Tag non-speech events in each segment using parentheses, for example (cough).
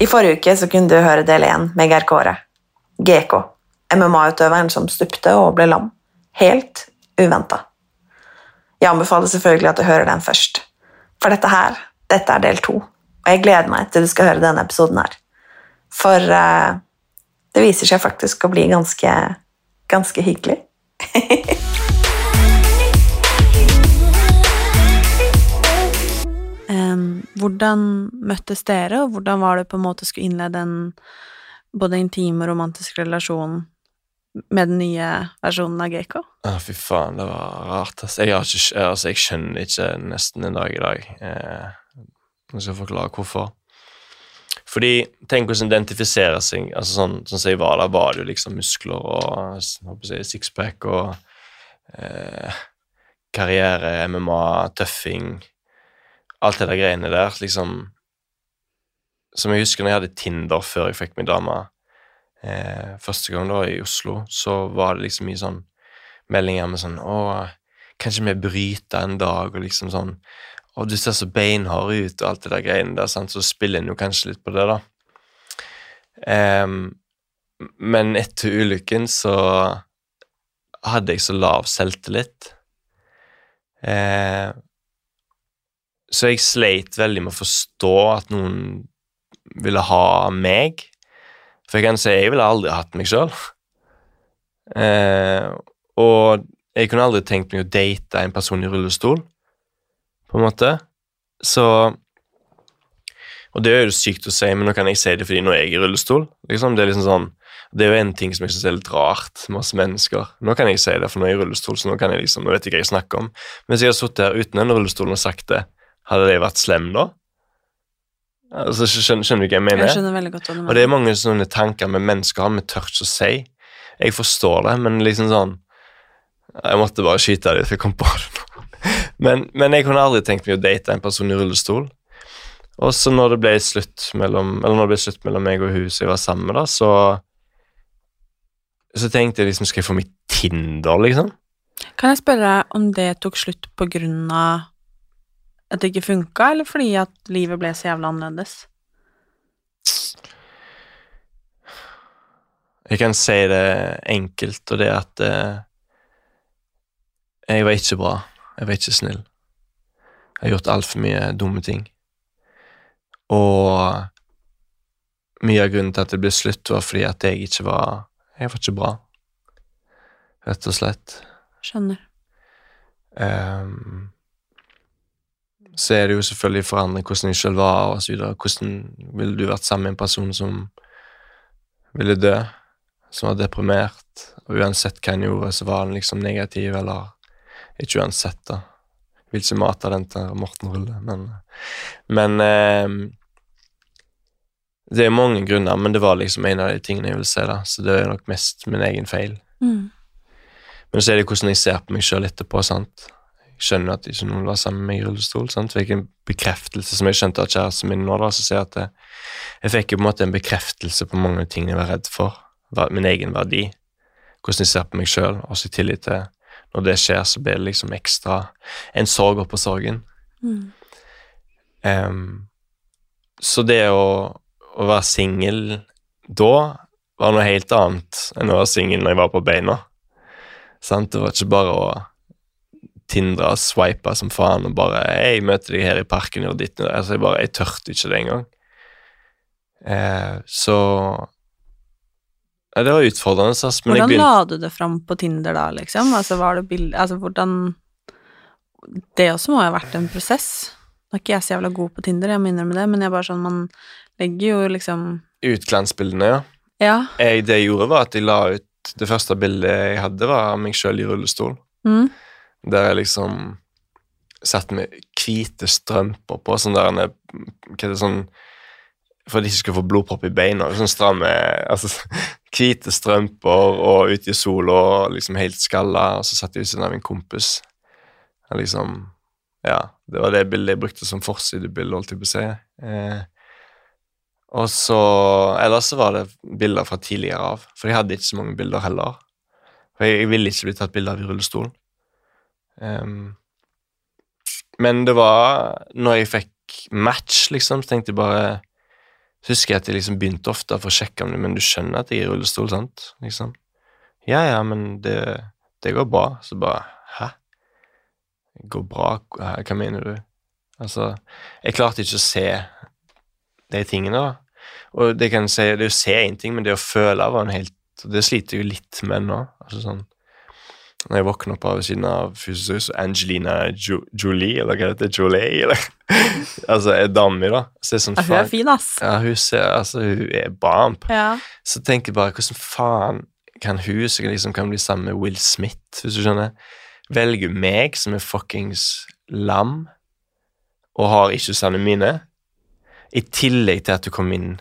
I forrige uke så kunne du høre del 1 med Geir Kåre. GK, MMA-utøveren som stupte og ble lam. Helt uventa. Jeg anbefaler selvfølgelig at du hører den først. For dette her, dette er del to. Og jeg gleder meg til du skal høre denne episoden her. For uh, det viser seg faktisk å bli ganske, ganske hyggelig. (laughs) hvordan møttes dere, og hvordan var det på en måte å skulle innlede en både intim og romantisk relasjon med den nye versjonen av GK? Ah, fy faen, det var rart. Altså. Jeg, ikke, altså, jeg skjønner ikke nesten en dag i dag. Eh, jeg skal forklare hvorfor. Fordi, tenk hvordan identifisere seg. altså Sånn sånn som jeg var der, var det jo liksom muskler og håper jeg, sixpack og eh, karriere, MMA, tøffing Alt det der greiene der, liksom Som jeg husker når jeg hadde Tinder før jeg fikk min dame eh, første gang da i Oslo, så var det liksom mye sånn meldinger med sånn Å, kanskje vi bryter en dag, og liksom sånn Å, du ser så beinhard ut, og alt det der greiene der, sant? så spiller en jo kanskje litt på det, da. Um, men etter ulykken så hadde jeg så lav selvtillit. Eh, så jeg sleit veldig med å forstå at noen ville ha meg. For jeg kan si jeg ville aldri hatt meg sjøl. Eh, og jeg kunne aldri tenkt meg å date en person i rullestol, på en måte. Så Og det er jo sykt å si, men nå kan jeg si det fordi nå er jeg i rullestol. Liksom. Det er liksom sånn det er jo en ting som jeg synes er litt rart Masse mennesker. Nå kan jeg si det, for nå er jeg i rullestol, så nå, kan jeg liksom, nå vet jeg hva jeg snakker om. Mens jeg har sittet her uten den rullestolen og sagt det, hadde det vært slem da? Altså, skjønner, skjønner du hva jeg mener? Jeg skjønner veldig godt hva du mener. Og det er mange sånne tanker med mennesker har vi ikke å si. Jeg forstår det, men liksom sånn Jeg måtte bare skyte det, for jeg kom på det nå. (laughs) Men, men jeg kunne aldri tenkt meg å date en person i rullestol. Og så når det ble slutt mellom Eller når det ble slutt mellom meg og hun som jeg var sammen med, da, så Så tenkte jeg liksom Skal jeg få meg Tinder, liksom? Kan jeg spørre deg om det tok slutt på grunn av at det ikke funka, eller fordi at livet ble så jævla annerledes? Jeg kan si det enkelt, og det er at eh, jeg var ikke bra. Jeg var ikke snill. Jeg har gjort altfor mye dumme ting. Og mye av grunnen til at det ble slutt, var fordi at jeg ikke var Jeg var ikke bra, rett og slett. Skjønner. Ehm, så er det jo selvfølgelig forandring hvordan jeg selv var, og så videre. Hvordan ville du vært sammen med en person som ville dø, som var deprimert, og uansett hva en gjorde, så var han liksom negativ, eller ikke uansett, da. Jeg vil ikke mate den til Morten Rulle, men Men eh, Det er mange grunner, men det var liksom en av de tingene jeg ville se, da, så det er nok mest min egen feil. Mm. Men så er det hvordan jeg ser på meg sjøl etterpå. sant? Skjønner at ikke noen var sammen med meg i rullestol. sant? Fikk en bekreftelse som jeg skjønte av kjæresten min nå. da, så sier at jeg, jeg fikk jo på en måte en bekreftelse på mange ting jeg var redd for. Min egen verdi. Hvordan jeg ser på meg sjøl, og så i tillit til når det skjer, så blir det liksom ekstra en sorg oppå sorgen. Mm. Um, så det å, å være singel da var noe helt annet enn å være singel når jeg var på beina. Sant? Det var ikke bare å tindre og swipe som faen og bare 'Jeg møter deg her i parken og ditt altså, Jeg bare, jeg tørte ikke det engang. Eh, så ja, Det var utfordrende, ass. Men Hvordan la du det fram på Tinder da, liksom? Altså, var det bild... Altså, hvordan Det også må jo ha vært en prosess. Nå er ikke jeg så jævla god på Tinder, jeg må innrømme det, men jeg bare sånn, man legger jo liksom utglansbildene, ja. Ja. Jeg, det jeg gjorde, var at jeg la ut Det første bildet jeg hadde, var av meg sjøl i rullestol. Mm. Der jeg liksom satt med hvite strømper på, sånn der Hva er det sånn For at de ikke skal få blodpropp i beina. Sånn stramme altså, (laughs) Hvite strømper og ute i sola og liksom helt skalla, og så satt jeg ved siden av en kompis. Jeg liksom Ja, det var det bildet jeg brukte som forsidebilde, holdt jeg på å si. Eh, og så Ellers så var det bilder fra tidligere av, for jeg hadde ikke så mange bilder heller. For jeg, jeg ville ikke bli tatt bilde av i rullestol. Ehm, men det var Når jeg fikk match, liksom, så tenkte jeg bare husker jeg at jeg liksom begynte ofte for å sjekke om det, men du skjønner at jeg er i rullestol, sant? Liksom. Ja, ja, men det, det går bra. Så bare Hæ? Det går bra? Hva mener du? Altså, jeg klarte ikke å se de tingene, da. Og det kan jeg si, det å se én ting, men det å føle var en helt Det sliter jeg jo litt med nå. Altså sånn Når jeg våkner opp ved siden av Fusus Angelina jo Jolie, eller hva heter det? Jolie, eller (laughs) Altså, er dame, da. Så sånn, Ja, hun er fin, ass. Ja, hun ser Altså, hun er bamp. Ja. Så tenker jeg bare, hvordan faen kan hun som liksom kan bli sammen med Will Smith, hvis du skjønner, velge meg som er fuckings lam og har ikke issuesene mine, i tillegg til at du kom inn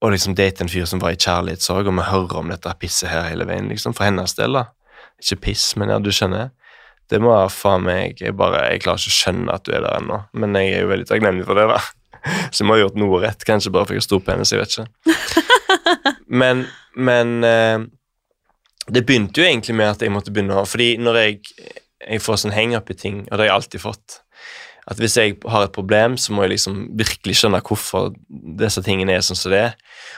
og liksom date en fyr som var i kjærlighetssorg, og vi hører om dette pisset her hele veien, liksom, for hennes del, da. Ikke piss, men ja, du skjønner. Det må faen meg Jeg bare, jeg klarer ikke å skjønne at du er der ennå, men jeg er jo veldig takknemlig for det, da. (laughs) Så jeg må ha gjort noe rett, kanskje bare for jeg har stor hennes, jeg vet ikke. (laughs) Men, men eh, det begynte jo egentlig med at jeg måtte begynne å Fordi når jeg, jeg får sånn hang-up i ting, og det har jeg alltid fått At hvis jeg har et problem, så må jeg liksom virkelig skjønne hvorfor disse tingene er sånn som det er.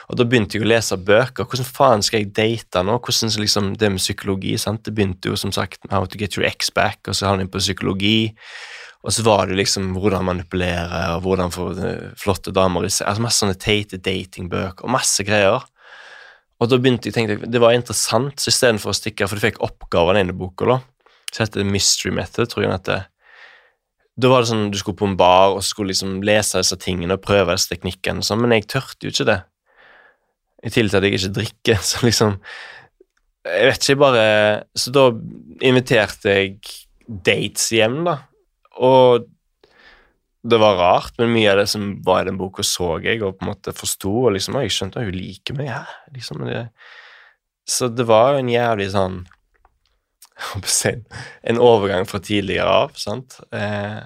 Og da begynte jeg å lese bøker. Hvordan faen skal jeg date nå? Hvordan liksom Det med psykologi, sant. Det begynte jo som sagt med How to get your ex back, og så havnet jeg på psykologi. Og så var det liksom hvordan manipulere, og hvordan få eh, flotte damer i seg. Altså masse sånne teite datingbøker, og masse greier. Og da begynte jeg tenkte Det var interessant, så istedenfor å stikke For du fikk oppgaven i boka, da, Så heter Mystery Method, tror jeg den heter. Da var det sånn du skulle på en bar og skulle liksom lese disse tingene og prøve disse teknikkene, sånn, men jeg tørte jo ikke det. I tillegg til at jeg ikke drikker, (laughs) så liksom Jeg vet ikke, jeg bare Så da inviterte jeg dates hjem, da, og det var rart, men mye av det som var i den boka, så jeg og på en måte forsto, og liksom, jeg skjønte at hun liker meg, ja, liksom, det, så det var jo en jævlig sånn jeg håper å si, en overgang fra tidligere av, sant, eh,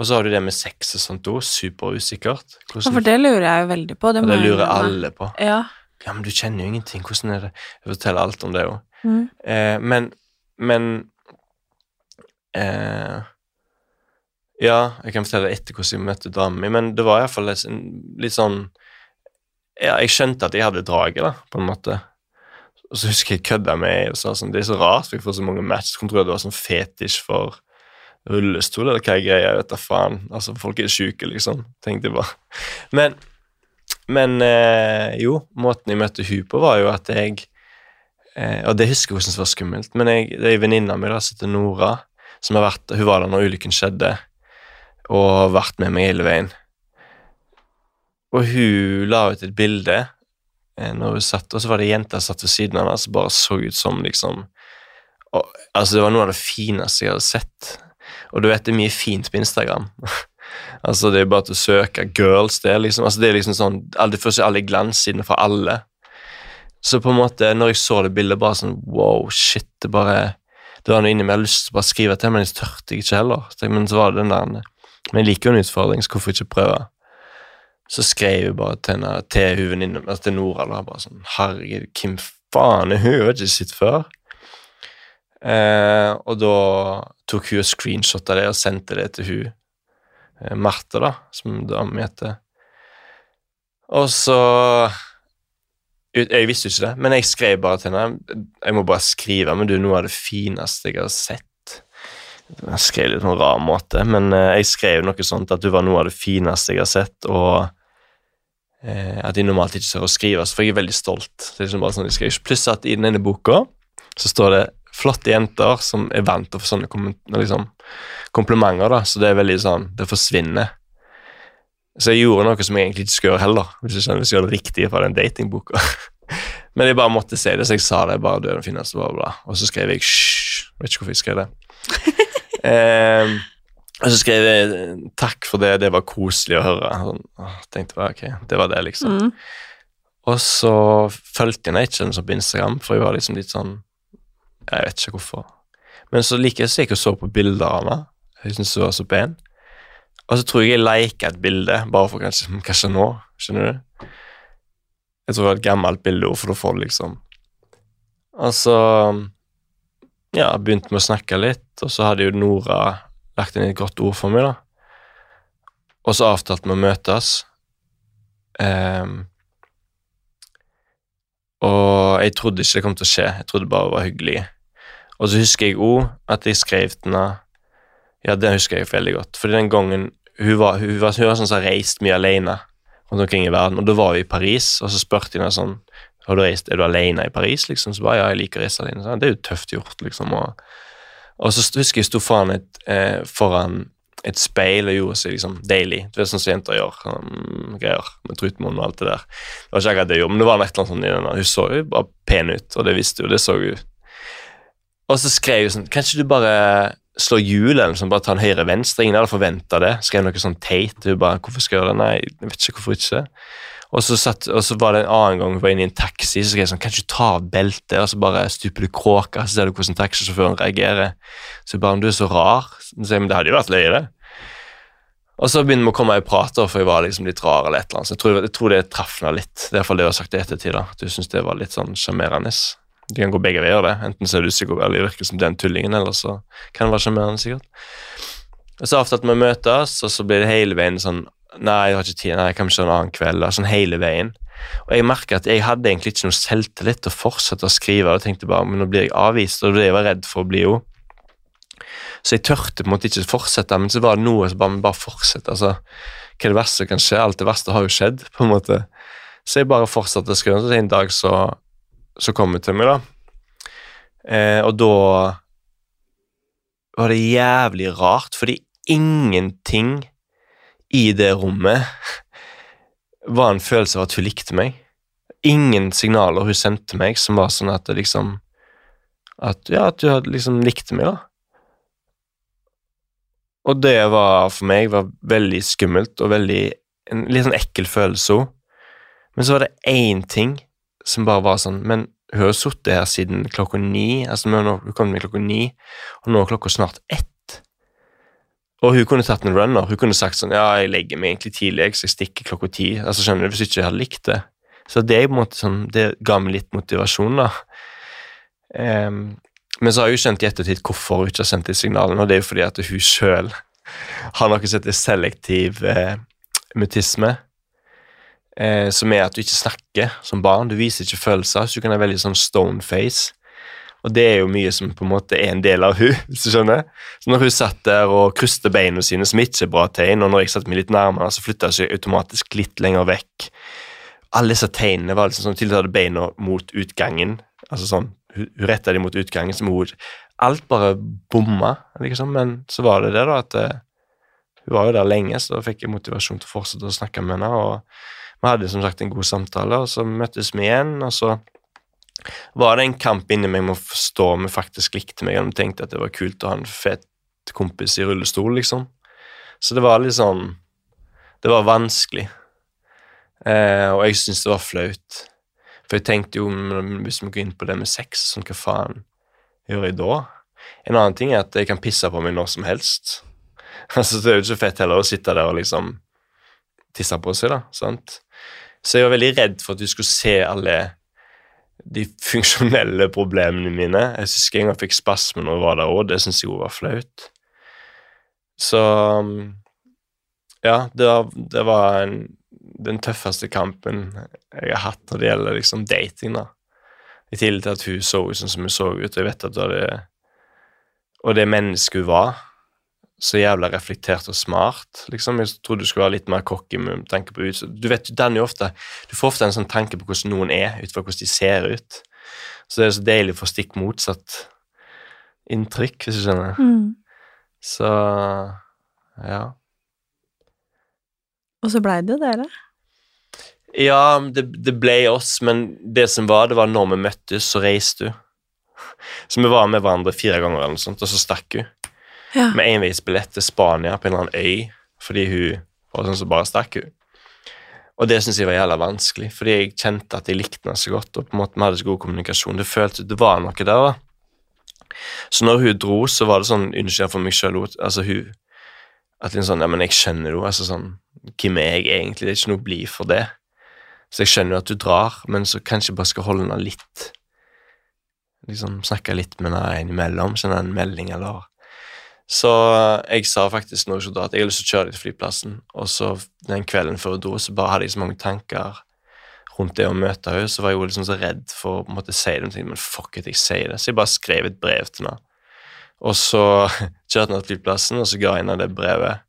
og så har du det med sex og sånt òg, superusikkert. Ja, for det lurer jeg jo veldig på. Det, Ja, det lurer alle på. Ja. Ja, men du kjenner jo ingenting, hvordan er det? Jeg forteller alt om det òg. Mm. Eh, men Men eh, Ja, jeg kan fortelle etter hvordan jeg møtte dama mi, men det var iallfall litt sånn Ja, jeg skjønte at jeg hadde draget, da, på en måte. Og så husker jeg kødda med og sa sånn Det er så rart, for jeg får så mange match. Kom tro jeg det var sånn fetisj for rullestol, eller hva er greia? Vet da faen. Altså, folk er sjuke, liksom. Tenkte jeg bare. Men men eh, jo, måten jeg møtte hun på, var jo at jeg eh, Og det husker jeg hvordan det var skummelt, men jeg, det er en venninne av meg som heter Nora, som har vært Hun var der når ulykken skjedde, og har vært med meg hele veien. Og hun la ut et bilde når hun satt, og så var det ei som satt ved siden av henne, som bare så ut som liksom og, Altså, det var noe av det fineste jeg hadde sett. Og du vet, det er mye fint på Instagram. (laughs) Altså, det er bare til å søke girls, det er liksom, altså, det er liksom sånn, Du får se alle glanssidene fra alle. Så på en måte, når jeg så det bildet, bare sånn wow, shit, det bare Det var noe inni meg jeg hadde lyst til å bare skrive til, men jeg tørte ikke heller. Men så var det den der Men jeg liker jo en utfordring, så hvorfor ikke prøve? Så skrev jeg bare til, henne, til hun venninnen, altså til Nora, da, bare sånn Herregud, hvem faen er hun? Hun har ikke sett før. Eh, og da tok hun og screenshotta det og sendte det til hun eh, Marte, da, som dama mi heter. Og så Jeg visste jo ikke det, men jeg skrev bare til henne Jeg må bare skrive, men du noe av det fineste jeg har sett. Jeg skrev litt på en rar måte, men eh, jeg skrev noe sånt at du var noe av det fineste jeg har sett, og at de normalt ikke tør å skrive, så for jeg er veldig stolt. Det er liksom bare sånn de skriver. Pluss at i denne boka så står det flotte jenter som er vant til å få sånne liksom, komplimenter, da, så det er veldig sånn Det forsvinner. Så jeg gjorde noe som jeg egentlig ikke skulle gjøre heller, hvis jeg skjønner, hvis jeg gjør det riktige fra den datingboka. (laughs) Men jeg bare måtte si det, så jeg sa det. bare, du er den fineste, bla, bla. Og så skrev jeg hysj. Vet ikke hvorfor jeg skrev det. (laughs) Ehm, og så skrev jeg takk for det, det var koselig å høre. Sånn, åh, tenkte bare, ok, det var det, liksom. Mm. Og så fulgte jeg ikke den sånn på Instagram, for jeg var liksom litt sånn Jeg vet ikke hvorfor. Men så like så gikk jeg så på bilder av henne. Jeg syntes hun var så pen. Og så tror jeg jeg lika et bilde, bare for kanskje (laughs) kanskje nå? Skjønner du? Jeg tror det var et gammelt bilde, for da får du liksom Og så ja, begynte vi å snakke litt, og så hadde jo Nora lagt inn et godt ord for meg, da. Og så avtalte vi å møtes. Um, og jeg trodde ikke det kom til å skje, jeg trodde det bare var hyggelig. Og så husker jeg òg at jeg skrev til henne Ja, det husker jeg veldig godt. Fordi den gangen hun var, hun var, hun var sånn som har reist mye alene rundt omkring i verden, og da var hun i Paris, og så spurte jeg henne sånn har du reist, Er du alene i Paris? liksom, Så bare ja, jeg liker å reise alene. Så, det er jo tøft gjort, liksom. Og, og så husker jeg sto foran et, eh, foran et speil og gjorde seg liksom deilig. Du vet sånn som jenter gjør. Um, greier med trutmunn og alt det der. Det var ikke akkurat det jeg gjorde, men det var et eller annet sånn i den. Hun så jo bare pen ut, og det visste hun. Det så hun. Og så skrev hun sånn Kan ikke du bare slå hjulet, eller noe bare ta en høyre-venstre? Ingen hadde forventa det. Skrev noe sånn teit. Hun bare Hvorfor skal jeg gjøre det? Nei, jeg vet ikke hvorfor ikke. Og så, satt, og så var det en annen gang vi var inne i en taxi, så skrev jeg sånn Kan du ta av beltet, og så bare stuper du kråka, så ser du hvordan taxisjåføren reagerer. Så bare Du er så rar. Så sier jeg, men det hadde jo vært løye, det. Og så begynner vi å komme i prat, for jeg var liksom litt rar. eller et eller annet, så Jeg tror, jeg tror det traff henne litt. Det er iallfall det hun har sagt i ettertid. da, Du syns det var litt sånn sjarmerende. Det kan gå begge veier, det. Enten så er du sikkert eller virker som den tullingen, eller så kan det være sjarmerende, sikkert. Og Så avtalte vi å møtes, og så blir det hele veien sånn Nei, jeg har ikke tid. Nei, jeg kan ikke en annen kveld. Sånn hele veien. Og jeg merker at jeg hadde egentlig ikke noe selvtillit til å fortsette å skrive. og tenkte bare, men nå blir jeg avvist, og det jeg var redd for å bli jo. Så jeg tørte på en måte ikke fortsette, men så var det noe som bare, bare fortsette. altså, Hva er det verste som kan skje? Alt det verste har jo skjedd, (laughs) på en måte. Så jeg bare fortsatte å skrive, og så en dag så, så kom hun til meg, da. Eh, og da var det jævlig rart, fordi ingenting i det rommet var en følelse av at hun likte meg. Ingen signaler hun sendte meg som var sånn at det liksom At ja, at hun liksom likte meg, da. Og det var for meg var veldig skummelt og veldig en litt sånn ekkel følelse. Men så var det én ting som bare var sånn Men hun har sittet her siden klokka ni. altså Hun kom med klokka ni, og nå er klokka snart ett. Og hun kunne tatt en runner. Hun kunne sagt sånn Ja, jeg legger meg egentlig tidlig, så jeg stikker klokka ti. Altså, skjønner du, Hvis ikke jeg hadde likt det. Så det, måte sånn, det ga meg litt motivasjon, da. Um, men så har jeg jo skjønt i ettertid hvorfor hun ikke har sendt de signalene, og det er jo fordi at hun sjøl har noe som heter selektiv eh, mutisme. Eh, som er at du ikke snakker som barn. Du viser ikke følelser, så du kan ha veldig sånn stone face. Og det er jo mye som på en måte er en del av hun, (laughs) hvis du skjønner. Så når hun satt der og krysste beina sine, som ikke er bra tegn, og når jeg satte meg litt nærmere, så flytta hun seg automatisk litt lenger vekk. Alle disse tegnene var liksom sånn til hun hadde beina mot utgangen. Altså sånn, Hun, hun retta dem mot utgangen som hun Alt bare bomma, liksom. Men så var det det, da, at eh, hun var jo der lenge, så da fikk jeg motivasjon til å fortsette å snakke med henne. og vi hadde som sagt en god samtale, og så møttes vi igjen, og så var det en kamp inni meg med å forstå om jeg faktisk likte meg, og tenkte at det var kult å ha en fet kompis i rullestol, liksom. Så det var litt sånn Det var vanskelig. Eh, og jeg syntes det var flaut. For jeg tenkte jo, hvis vi går inn på det med sex, sånn hva faen gjør jeg da? En annen ting er at jeg kan pisse på meg når som helst. (laughs) Altså, Det er jo ikke så fett heller å sitte der og liksom tisse på seg, da. sant? Så jeg var veldig redd for at du skulle se alle de funksjonelle problemene mine. Jeg husker en gang jeg fikk spasme når jeg var der òg, det syns jeg også var flaut. Så ja, det var, det var en den tøffeste kampen jeg har hatt når det gjelder liksom dating. da. I tillegg til at hun så ut sånn som hun så ut, jeg vet at hadde Og det mennesket hun var, så jævla reflektert og smart. liksom. Jeg trodde du skulle være litt mer cocky med tanke på ut. Du vet, den jo ofte, du får ofte en sånn tanke på hvordan noen er, ut fra hvordan de ser ut. Så det er så deilig å få stikk motsatt inntrykk, hvis du skjønner. Mm. Så ja. Og så blei det jo dere. Ja, det, det ble oss, men det som var, det var når vi møttes, så reiste hun. (laughs) Så vi var med hverandre fire ganger, eller noe sånt, og så stakk hun. Ja. Med enveisbillett til Spania på en eller annen øy, fordi hun var sånn som bare stakk hun. Og det syntes jeg var jævla vanskelig, fordi jeg kjente at jeg likte henne så godt, og på en måte vi hadde så god kommunikasjon. Det føltes det var noe der, da. Så når hun dro, så var det sånn unnskyld for meg sjøl altså hun, At hun sånn Ja, men jeg skjønner jo, altså sånn Hvem er jeg egentlig? Det er ikke noe blid for det. Så jeg skjønner jo at du drar, men så kanskje jeg bare skal holde henne litt Liksom snakke litt med henne innimellom, sende en melding eller Så jeg sa faktisk noe dro at jeg har lyst til å kjøre deg til flyplassen, og så den kvelden før hun dro, så bare hadde jeg så mange tanker rundt det å møte henne, så var jeg jo liksom så redd for å på en måte si det, men fuck it, jeg sier det. Så jeg bare skrev et brev til henne. Og så (laughs) kjørte hun til flyplassen, og så ga jeg henne det brevet.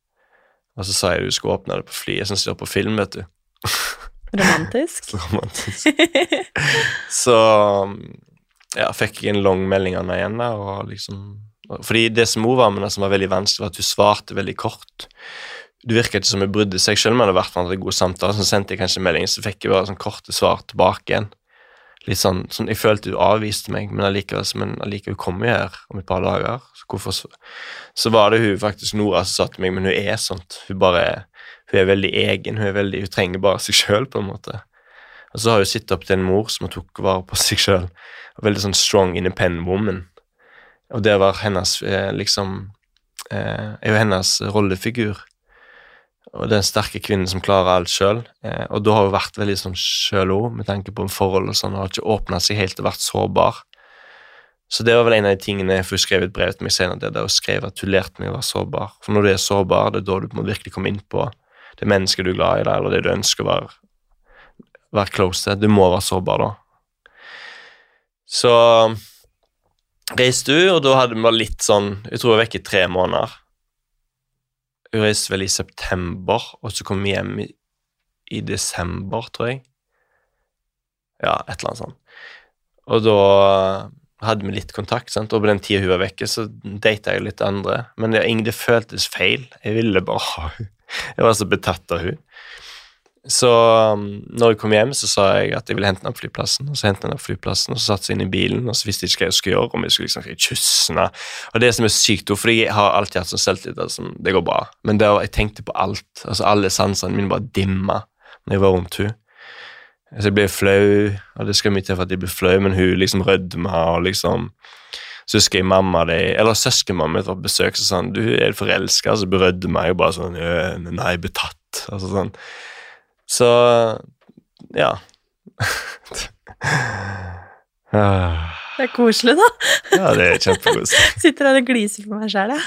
Og så sa jeg du skulle åpne det på flyet, sånn som de på film, vet du. (laughs) Romantisk. Så (laughs) romantisk. så ja, fikk jeg en lang melding av henne igjen, da, og liksom Fordi det som hun var med som var veldig vanskelig, var at hun svarte veldig kort. Det virka ikke som hun brydde seg, selv om vi hadde vært med gode samtaler. Så sendte jeg kanskje en melding, så fikk jeg bare sånn korte svar tilbake igjen. Litt sånn, sånn Jeg følte hun avviste meg, men allikevel men allikevel kommer jo her om et par dager. Så hvorfor så, var det hun faktisk Nora som sa til meg, men hun er sånt. Hun bare hun er veldig egen, hun er veldig, hun trenger bare seg sjøl, på en måte. Og så har hun sittet opp til en mor som tok vare på seg sjøl. Veldig sånn strong, independent woman. Og det var hennes eh, liksom eh, er jo hennes rollefigur. Og den sterke kvinnen som klarer alt sjøl. Eh, og da har hun vært veldig sånn sjøl òg, med tanke på forhold og sånn, og har ikke åpna seg helt og vært sårbar. Så det var vel en av de tingene for hun skrev et brev til meg senere, det der hun skrev at hun lærte meg å være sårbar. For når du er sårbar, det er da du må virkelig komme inn på det mennesket du er glad i, der, eller det du ønsker å være, være close til. Du må være sårbar da. Så reiste hun, og da hadde vi litt sånn Jeg tror jeg var vekke i tre måneder. Hun reiste vel i september, og så kom vi hjem i, i desember, tror jeg. Ja, et eller annet sånt. Og da hadde vi litt kontakt, sant? og på den tida hun var vekke, så data jeg litt andre. Men det, det føltes feil. Jeg ville bare ha henne. Jeg var så betatt av hun. Så um, når jeg kom hjem, så sa jeg at jeg ville hente henne på flyplassen. Og så hentet jeg henne på flyplassen, og så satte jeg inn i bilen, og så visste jeg ikke hva jeg skulle gjøre. om jeg skulle liksom kysse. Og det som er sykt, for jeg har alltid hatt sånn selvtillit at sånn, det går bra. Men det, jeg tenkte på alt. altså Alle sansene mine bare dimma når jeg var rundt henne. Så jeg ble flau, og det skal mye til for at jeg ble flau, men hun liksom rødma og liksom så husker jeg mamma de, eller søskenmamma var på besøk, så sa han du er forelska, så berødde meg og bare sånn Nei, betatt. Altså sånn. Så ja. Det er koselig, da. ja, det er kjempekoselig. (laughs) Sitter her og gliser for meg sjæl, jeg.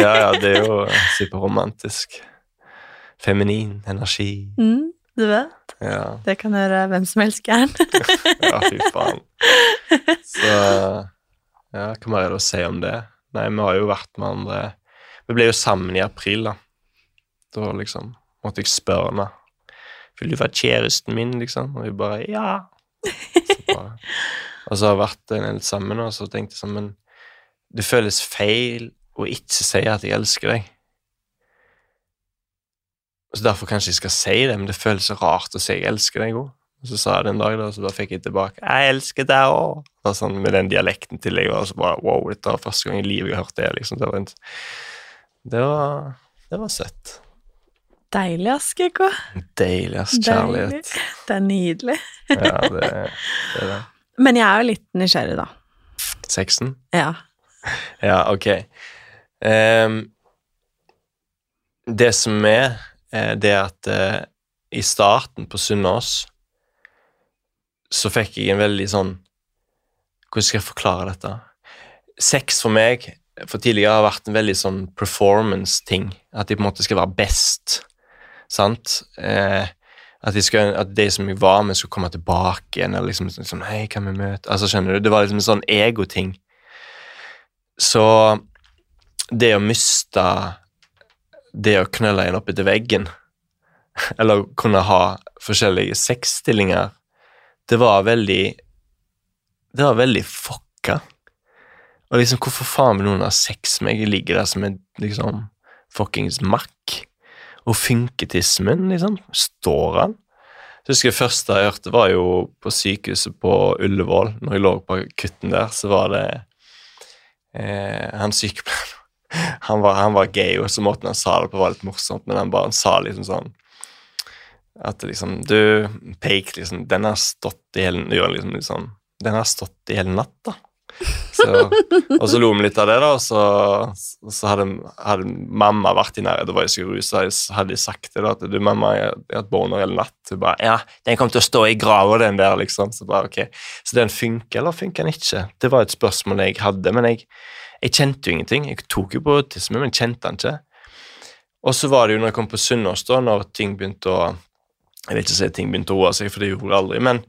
ja, ja, det er jo superromantisk. Feminin energi. Mm, du vet. Ja. Det kan gjøre hvem som helst gæren. (laughs) ja, fy faen. Så ja, hva mer er det å si om det? Nei, vi har jo vært med andre Vi ble jo sammen i april, da. Da liksom måtte jeg spørre henne Vil du være kjæresten min, liksom? Og hun bare ja. Så (laughs) bare, og så har vi vært en del sammen, og så tenkte jeg sånn Men det føles feil å ikke si at jeg elsker deg. Så Derfor kanskje jeg skal si det, men det føles så rart å si jeg elsker deg òg. Og så sa jeg det en dag, da, så da fikk jeg tilbake 'Jeg elsker deg òg', sånn, med den dialekten til deg. Og så bare wow, dette var første gang i livet jeg har hørt det. liksom. Det var, en, det var, det var søtt. Deilig, ass, GK. Deilig, ass. Kjærlighet. Det er nydelig. ja, det, det er det. Men jeg er jo litt nysgjerrig, da. Sexen? Ja. Ja, ok. Um, det som er, det er at uh, i starten på Sunnaas så fikk jeg en veldig sånn Hvordan skal jeg forklare dette? Sex for meg for tidligere har vært en veldig sånn performance-ting. At jeg på en måte skal være best. Sant? Eh, At, skulle, at de som jeg var med, skulle komme tilbake igjen. Eller liksom, liksom Hei, kan vi møte Altså, skjønner du? Det var liksom en sånn egoting. Så det å miste Det å knølle en opp etter veggen, (laughs) eller kunne ha forskjellige sexstillinger, det var veldig Det var veldig fucka. Og liksom, hvorfor faen vil noen ha sex med meg? Jeg ligger der som en liksom fuckings makk. Og funketismen, liksom, står han? Jeg husker det første jeg hørte, var jo på sykehuset på Ullevål. Når jeg lå på akutten der, så var det eh, han sykepleieren (laughs) han var, han var gay, og så måten han sa det på, var litt morsomt, men han bare han sa liksom sånn At liksom Du, peik, liksom Den har stått i hele liksom, liksom, Den har stått i hele natt, Så, og så lo vi litt av det, da, og så, så hadde, hadde, mamma vært i nærheten. Var jeg så rusa, så hadde de sagt det. da, at du, mamma, jeg har hatt boner hele natt. Hun bare Ja, den kommer til å stå i grava, den der, liksom. Så bare, ok. Så den funker, eller funker den ikke? Det var et spørsmål jeg hadde, men jeg, jeg kjente jo ingenting. Jeg tok jo på autisme, men kjente den ikke. Og så var det jo når jeg kom på Sunnaas, da, når ting begynte å Jeg vil ikke si at ting begynte å roe seg, for det gjorde det aldri, men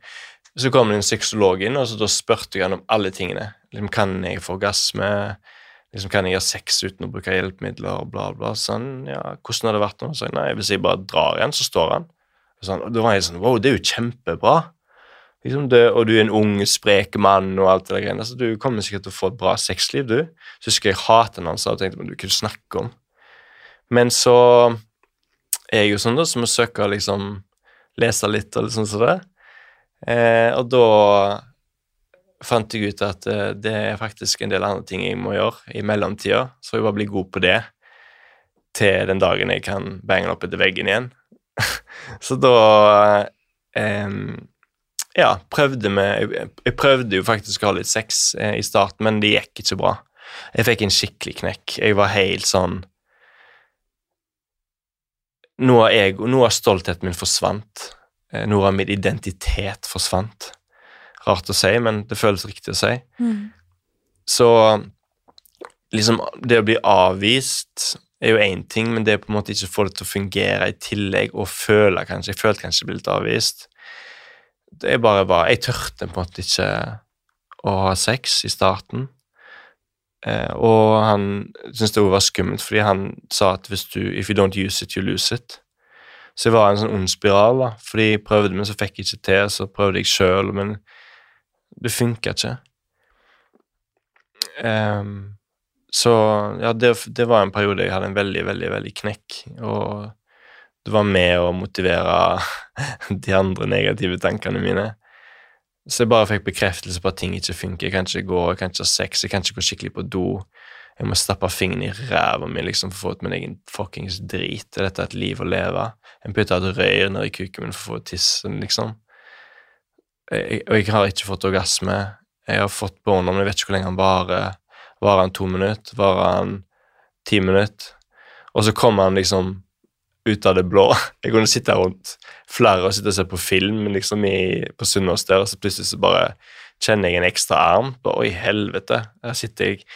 så kom det en sexolog inn, og så da spurte jeg han om alle tingene. Liksom, kan jeg få orgasme? Liksom, kan jeg ha sex uten å bruke hjelpemidler? Bla, bla. Sånn, ja, hvordan har det vært nå? Så nei, hvis jeg bare drar igjen, så står han. Sånn, og da var jeg sånn Wow, det er jo kjempebra. Liksom det, og du er en ung, sprek mann og alt det der greiene. Så du kommer sikkert til å få et bra sexliv, du. Så husker jeg haten hans og tenkte men du kunne snakke om. Men så er jeg jo sånn, da, som å søke liksom lese litt og litt sånn som det. Eh, og da fant jeg ut at eh, det er faktisk en del andre ting jeg må gjøre i mellomtida, så jeg bare blir god på det til den dagen jeg kan bange opp etter veggen igjen. (laughs) så da um, ja, prøvde vi jeg, jeg, prøvde jo faktisk å ha litt sex eh, i starten, men det gikk ikke bra. Jeg fikk en skikkelig knekk. Jeg var helt sånn Noe av, jeg, noe av stoltheten min forsvant. Eh, noe av min identitet forsvant. Rart å si, men det føles riktig å si. Mm. Så liksom Det å bli avvist er jo én ting, men det er på en måte ikke å få det til å fungere i tillegg og føle kanskje Jeg følte kanskje jeg ble litt avvist. Det er bare bare Jeg tørte på en måte ikke å ha sex i starten. Eh, og han syntes det var skummelt, fordi han sa at hvis du If you don't use it, you lose it. Så jeg var i en sånn ond spiral, da. Fordi jeg prøvde, men så fikk jeg ikke til. Så prøvde jeg sjøl, men det funka ikke. Um, så ja, det, det, var en periode jeg hadde en veldig, veldig, veldig knekk. Og det var med å motivere (laughs) de andre negative tankene mine. Så jeg bare fikk bekreftelse på at ting ikke funker. Jeg kan ikke gå, jeg kan ikke ha sex, jeg kan ikke gå skikkelig på do. Jeg må stappe fingeren i ræva mi liksom, for å få ut min egen fuckings drit. Dette Er et liv å leve? Jeg putter et røyr ned i kuken min for å få tissen, liksom. Jeg, og jeg har ikke fått orgasme. Jeg har fått boner, men jeg vet ikke hvor lenge han varer. Varer han to minutter? Varer han ti minutter? Og så kommer han liksom ut av det blå. (laughs) Jeg kunne sitte rundt flere og sitte og se på film liksom i, på Sunnaas der, og så plutselig så bare kjenner jeg en ekstra arm. Bare, Oi, helvete. Her sitter jeg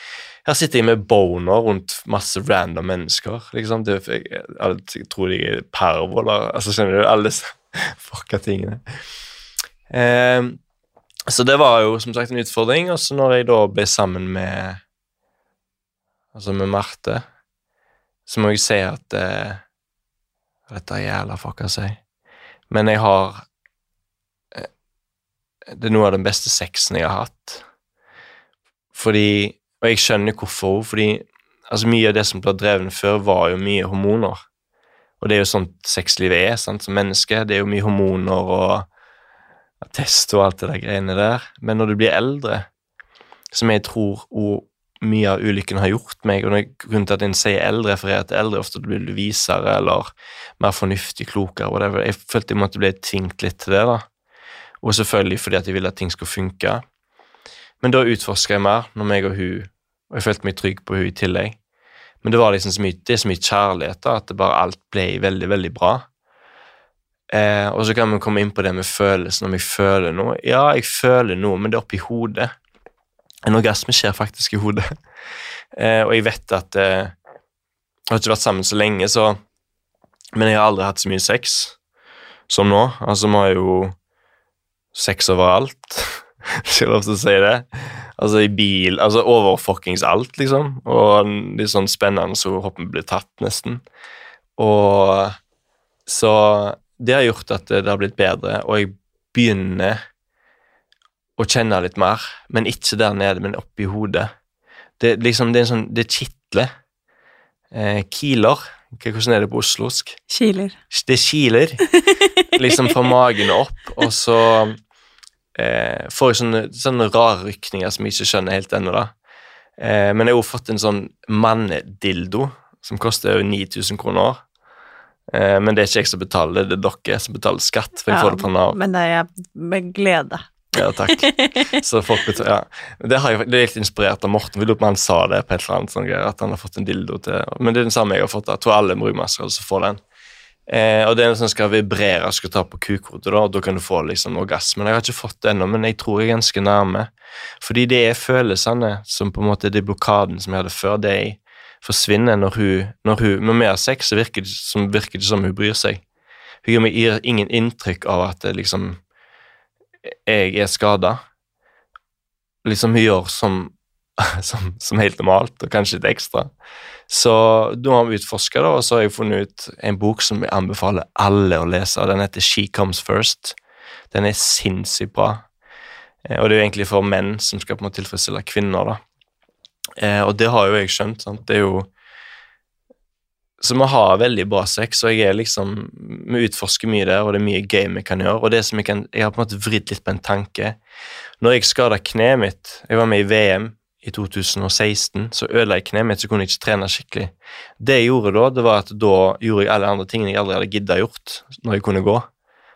her sitter jeg med boner rundt masse random mennesker. liksom. Det, jeg, jeg, jeg, tror de er pervo, altså, Skjønner du? Alle disse (laughs) fucka tingene. Eh, så det var jo som sagt en utfordring. Og så når jeg da ble sammen med Altså med Marte, så må jeg si at eh, Dette er jævla fucka seg. men jeg har eh, Det er noe av den beste sexen jeg har hatt. Fordi og jeg skjønner hvorfor, fordi altså, mye av det som ble drevet før, var jo mye hormoner. Og det er jo sånn sexlivet er sant, som menneske. Det er jo mye hormoner og test og alt det der greiene der. Men når du blir eldre, som jeg tror og mye av ulykken har gjort meg, og grunnen til at en sier eldre, refererer til eldre, ofte blir du visere eller mer fornuftig, klokere, whatever. Jeg følte jeg måtte bli tvingt litt til det, da. Og selvfølgelig fordi at jeg ville at ting skulle funke. Men da utforska jeg mer når meg og hun og jeg følte meg trygg på hun i tillegg. Men det var liksom så mye, det er så mye kjærlighet da, at det bare alt ble veldig, veldig bra. Eh, og så kan vi komme inn på det med følelsen, om jeg føler noe. Ja, jeg føler noe, men det er oppi hodet. En orgasme skjer faktisk i hodet. (laughs) Eh, og jeg vet at eh, Jeg har ikke vært sammen så lenge, så Men jeg har aldri hatt så mye sex. som nå. Altså, vi har jo sex overalt. (laughs) Hvis jeg lov til å si det. Altså i bil Altså over fuckings alt, liksom. Og litt sånn spennende så håper vi blir tatt, nesten. Og så det har gjort at det har blitt bedre, og jeg begynner å kjenne litt mer, men ikke der nede, men oppi hodet. Det, liksom, det er sånn Det kitler. Eh, kiler. Hvordan er det på oslosk? Kiler. Det kiler (laughs) liksom fra magen og opp, og så eh, får jeg sånne, sånne rare rykninger som jeg ikke skjønner helt ennå, da. Eh, men jeg har også fått en sånn mannedildo som koster over 9000 kroner. Eh, men det er ikke jeg som betaler, det er dere som betaler skatt, for jeg får det fra Nav. men det er med glede. Ja, takk. (laughs) Så folk betaler, ja. Det, har jeg, det er litt inspirert av Morten. Vi lurer på om han sa det på et eller annet sånn greier, at han har fått en dildo til Men det er den samme jeg har fått. da. Jeg tror alle brukmasker som får den. Eh, og det er en som skal vibrere, skal ta på kukhodet, da, og da kan du få liksom orgasmen. Jeg har ikke fått det ennå, men jeg tror jeg er ganske nærme. Fordi det er følelsene som på en måte det blokaden som jeg hadde før, det forsvinner når hun Når, hun, når vi har sex, så virker det som, virker det som hun bryr seg. Hun gir meg ingen inntrykk av at liksom jeg er skada. Liksom hun gjør som, (laughs) som, som helt normalt, og kanskje litt ekstra. Så da har vi utforska det, og så har jeg funnet ut en bok som jeg anbefaler alle å lese. og Den heter She Comes First. Den er sinnssykt bra. Eh, Og det er jo egentlig for menn som skal på en måte tilfredsstille kvinner, da. Eh, og det har jo jeg skjønt. sant? Det er jo Så vi har veldig bra sex, og jeg er liksom Vi utforsker mye der, og det er mye game vi kan gjøre. Og det som jeg kan Jeg har på en måte vridd litt på en tanke. Når jeg skada kneet mitt Jeg var med i VM i 2016, så ødela jeg kneet mitt, så kunne jeg ikke trene skikkelig. Det jeg gjorde da, det var at da gjorde jeg alle andre tingene jeg aldri hadde gidda gjort når jeg kunne gå.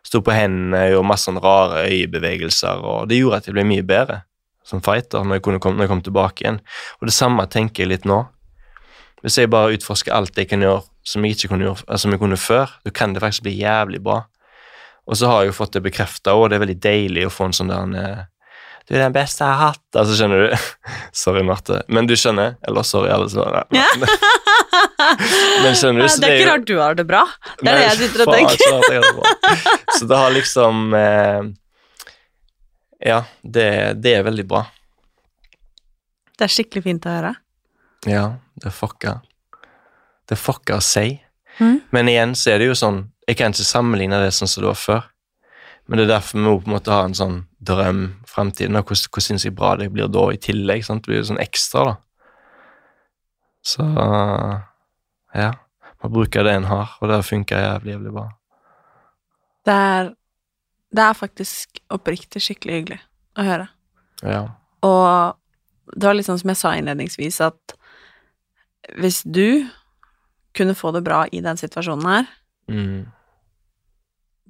Sto på hendene, gjorde masse rare øyebevegelser, og det gjorde at jeg ble mye bedre som fighter når jeg, komme, når jeg kom tilbake igjen. Og det samme tenker jeg litt nå. Hvis jeg bare utforsker alt jeg kan gjøre som jeg ikke kunne gjøre, altså, som jeg kunne før, da kan det faktisk bli jævlig bra. Og så har jeg jo fått det bekrefta, og det er veldig deilig å få en sånn der en, eh, Du er den beste jeg har hatt. Altså, skjønner du? (laughs) Sorry, Marte. Men du skjønner? Eller sorry, alle som Ja. (laughs) Men skjønner du? så det er jo- ikke rart du har det bra. Det er Nei, det jeg sitter og tenker. så har det. (laughs) Så det har liksom eh, Ja, det, det er veldig bra. Det er skikkelig fint å høre. Ja, det er fucka. Det er fucka å si. Mm. Men igjen så er det jo sånn Jeg kan ikke sammenligne det sånn som det var før. Men det er derfor vi må på en måte ha en sånn drøm fremtiden. og Hvor, hvor sinnssykt bra det blir da i tillegg. sant? Det blir jo sånn ekstra, da. Så ja. Man bruker det en har, og det funker jævlig, jævlig bra. Det er, det er faktisk oppriktig skikkelig hyggelig å høre. Ja. Og det var litt sånn som jeg sa innledningsvis, at hvis du kunne få det bra i den situasjonen her, Mm,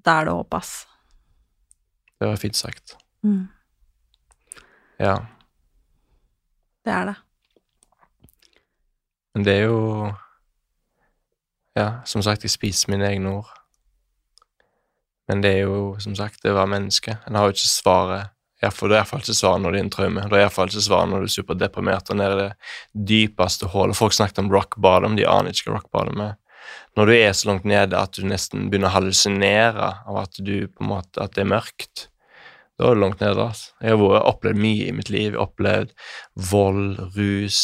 da er det håp, ass. det var fint sagt. Mm. Ja. Det er det. Men det er jo Ja, som sagt, jeg spiser mine egne ord. Men det er jo, som sagt, det å være menneske. En har jo ikke svaret. Iallfall, det er iallfall ikke svaret når det er en traume. Det er iallfall ikke svaret når du er superdeprimert og nede i det dypeste hullet. Folk snakket om rock bottom, de aner ikke hva rock bottom er. Når du er så langt nede at du nesten begynner å hallusinere av at du på en måte, at det er mørkt, da er du langt nede. Altså. Jeg har opplevd mye i mitt liv. Jeg har opplevd vold, rus.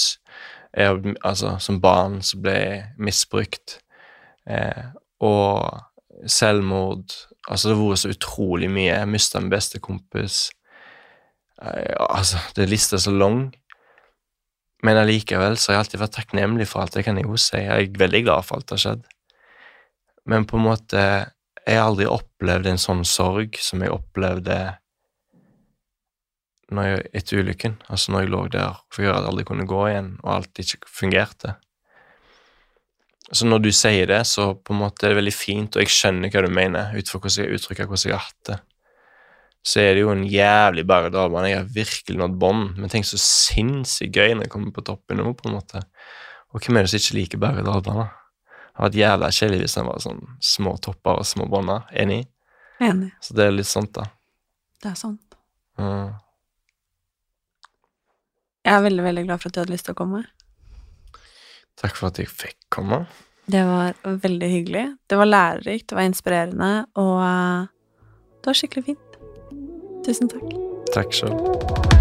Jeg, altså, som barn så ble jeg misbrukt. Eh, og selvmord. Altså, det har vært så utrolig mye. Jeg mista min beste kompis. Altså, det lista så lang. Men allikevel så har jeg alltid vært takknemlig for alt. Det kan jeg jo si. Jeg er veldig glad for alt det har skjedd. Men på en måte Jeg har aldri opplevd en sånn sorg som jeg opplevde jeg, etter ulykken. Altså når jeg lå der for jeg hadde aldri kunne gå igjen, og alt ikke fungerte. Så når du sier det, så på en måte er det veldig fint, og jeg skjønner hva du mener, ut fra hvordan jeg uttrykker hvordan jeg har hatt det. Så er det jo en jævlig berg-og-dal-bane. Jeg har virkelig nådd bånd, men tenk så sinnssykt gøy når jeg kommer på toppen nå, på en måte. Og hvem er det som ikke liker berg-og-dal-baner? Det hadde vært jævla kjedelig hvis den var sånn små topper og små bånder. Enig? Enig. Så det er litt sånt, da. Det er sant. Ja. Jeg er veldig, veldig glad for at du hadde lyst til å komme. Takk for at jeg fikk komme. Det var veldig hyggelig. Det var lærerikt, det var inspirerende, og eh, det var skikkelig fint. Tusen takk. Takk sjøl.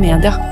Media.